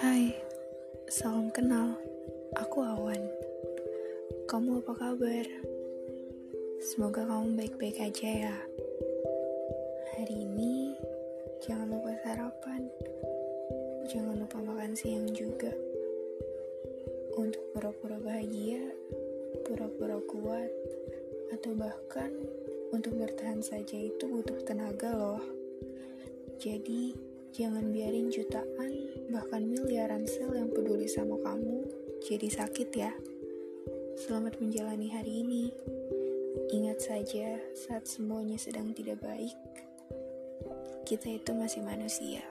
Hai, salam kenal. Aku Awan. Kamu apa kabar? Semoga kamu baik-baik aja ya. Hari ini jangan lupa sarapan. Jangan lupa makan siang juga. Untuk pura-pura bahagia, pura-pura kuat, atau bahkan untuk bertahan saja itu butuh tenaga loh. Jadi, jangan biarin jutaan, bahkan miliaran sel yang peduli sama kamu jadi sakit ya. Selamat menjalani hari ini. Ingat saja, saat semuanya sedang tidak baik, kita itu masih manusia.